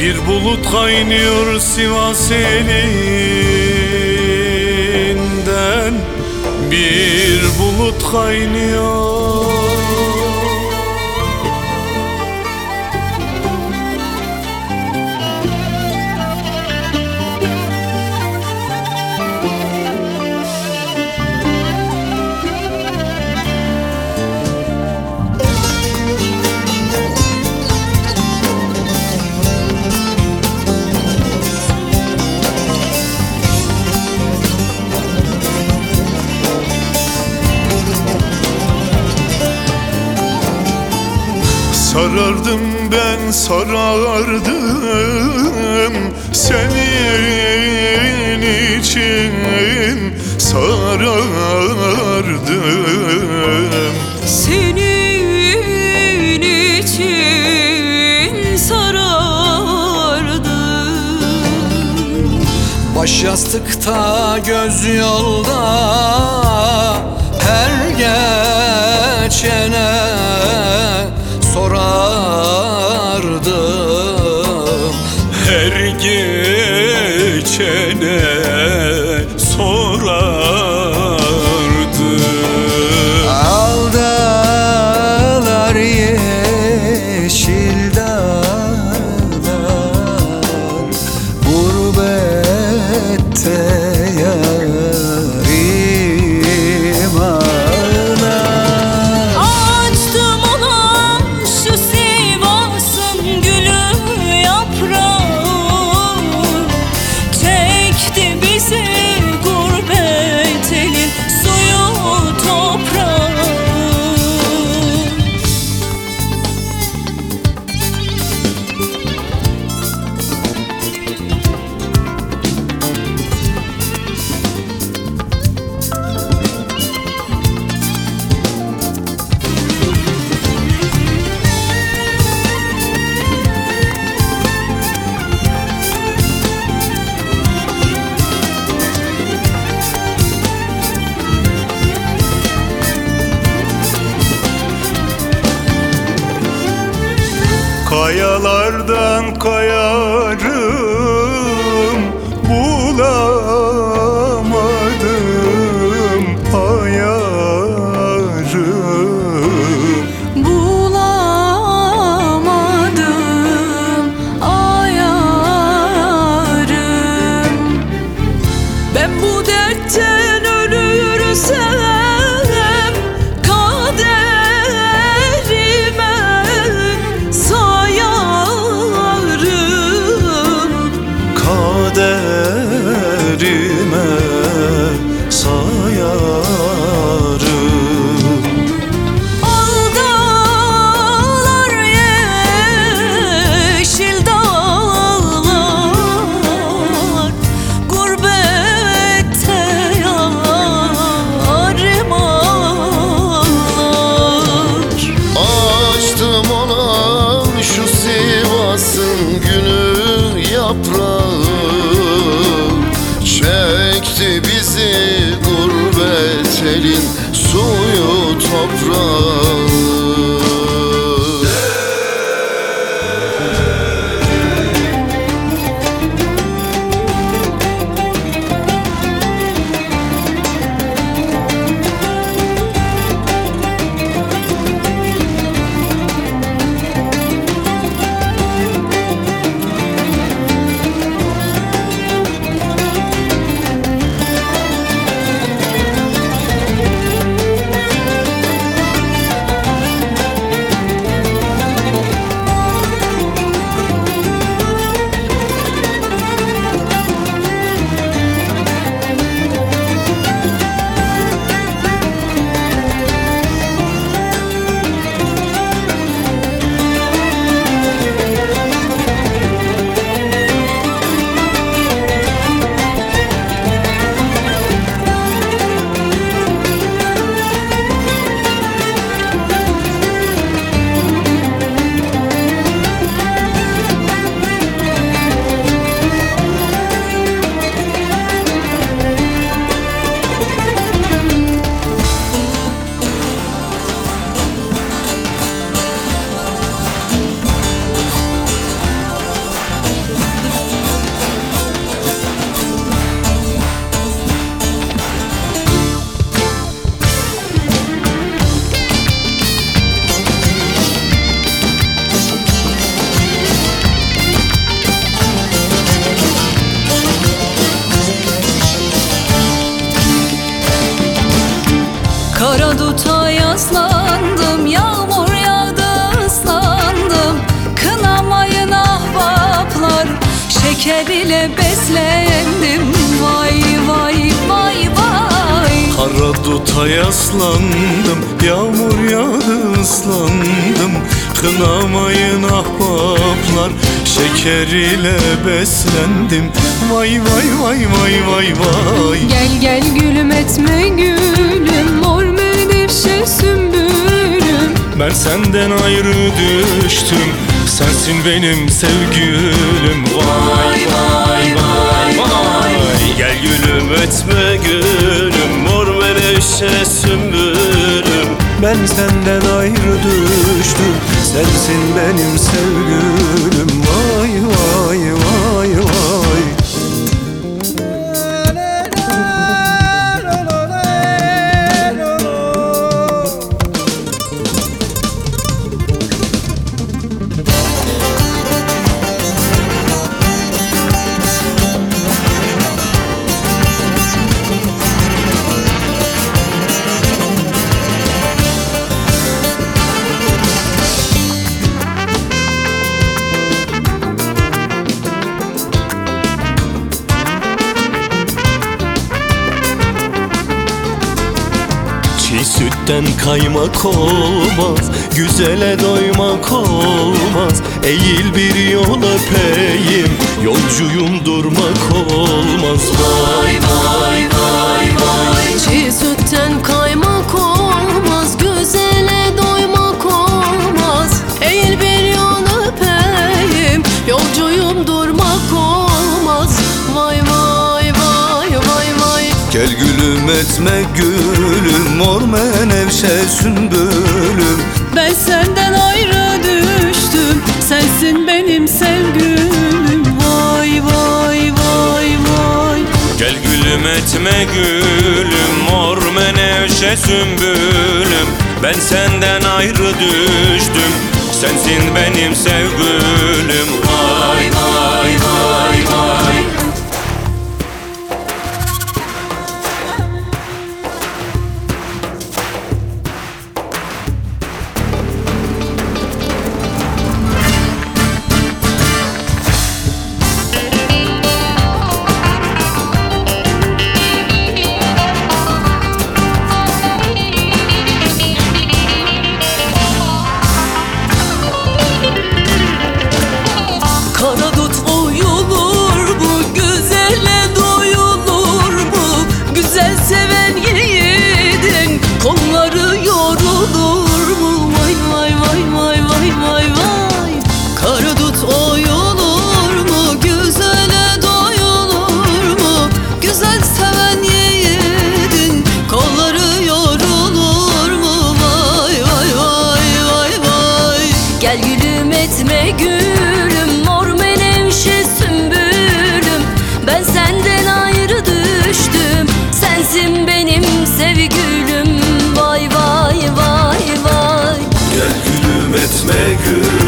Bir bulut kaynıyor Sivas elinden. Bir bulut kaynıyor Sarardım ben sarardım Senin için sarardım Senin için sarardım Baş yastıkta göz yolda Kayalardan kayarım bizi gurbet elin suyu toprağı Kara duta yaslandım Yağmur yağdı ıslandım. Kınamayın ahbaplar Şeker ile beslendim. Vay vay vay vay. Kara duta yaslandım Yağmur yağdı ıslandım. Kınamayın ahbaplar Şeker ile beslendim. Vay vay vay vay vay vay. Gel gel gülüm etme gülüm Mor menevşe sümbülüm Ben senden ayrı düştüm. Sensin benim sevgilim. Vay vay vay vay. Gel gülüm etme gülüm. Mor menevşe sümbülüm Ben senden ayrı düştüm. Sensin benim sevgilim Çiğ sütten kaymak olmaz Güzele doymak olmaz. Eğil bir yol öpeyim Yolcuyum durmak olmaz. Vay vay vay vay. Çiğ sütten kaymak etme gülüm Mor menevşe sümbülüm. Ben senden ayrı düştüm Sensin benim sevgilim. Vay vay vay vay. Gel gülüm etme gülüm Mor menevşe sümbülüm. Ben senden ayrı düştüm Sensin benim sevgilim smell good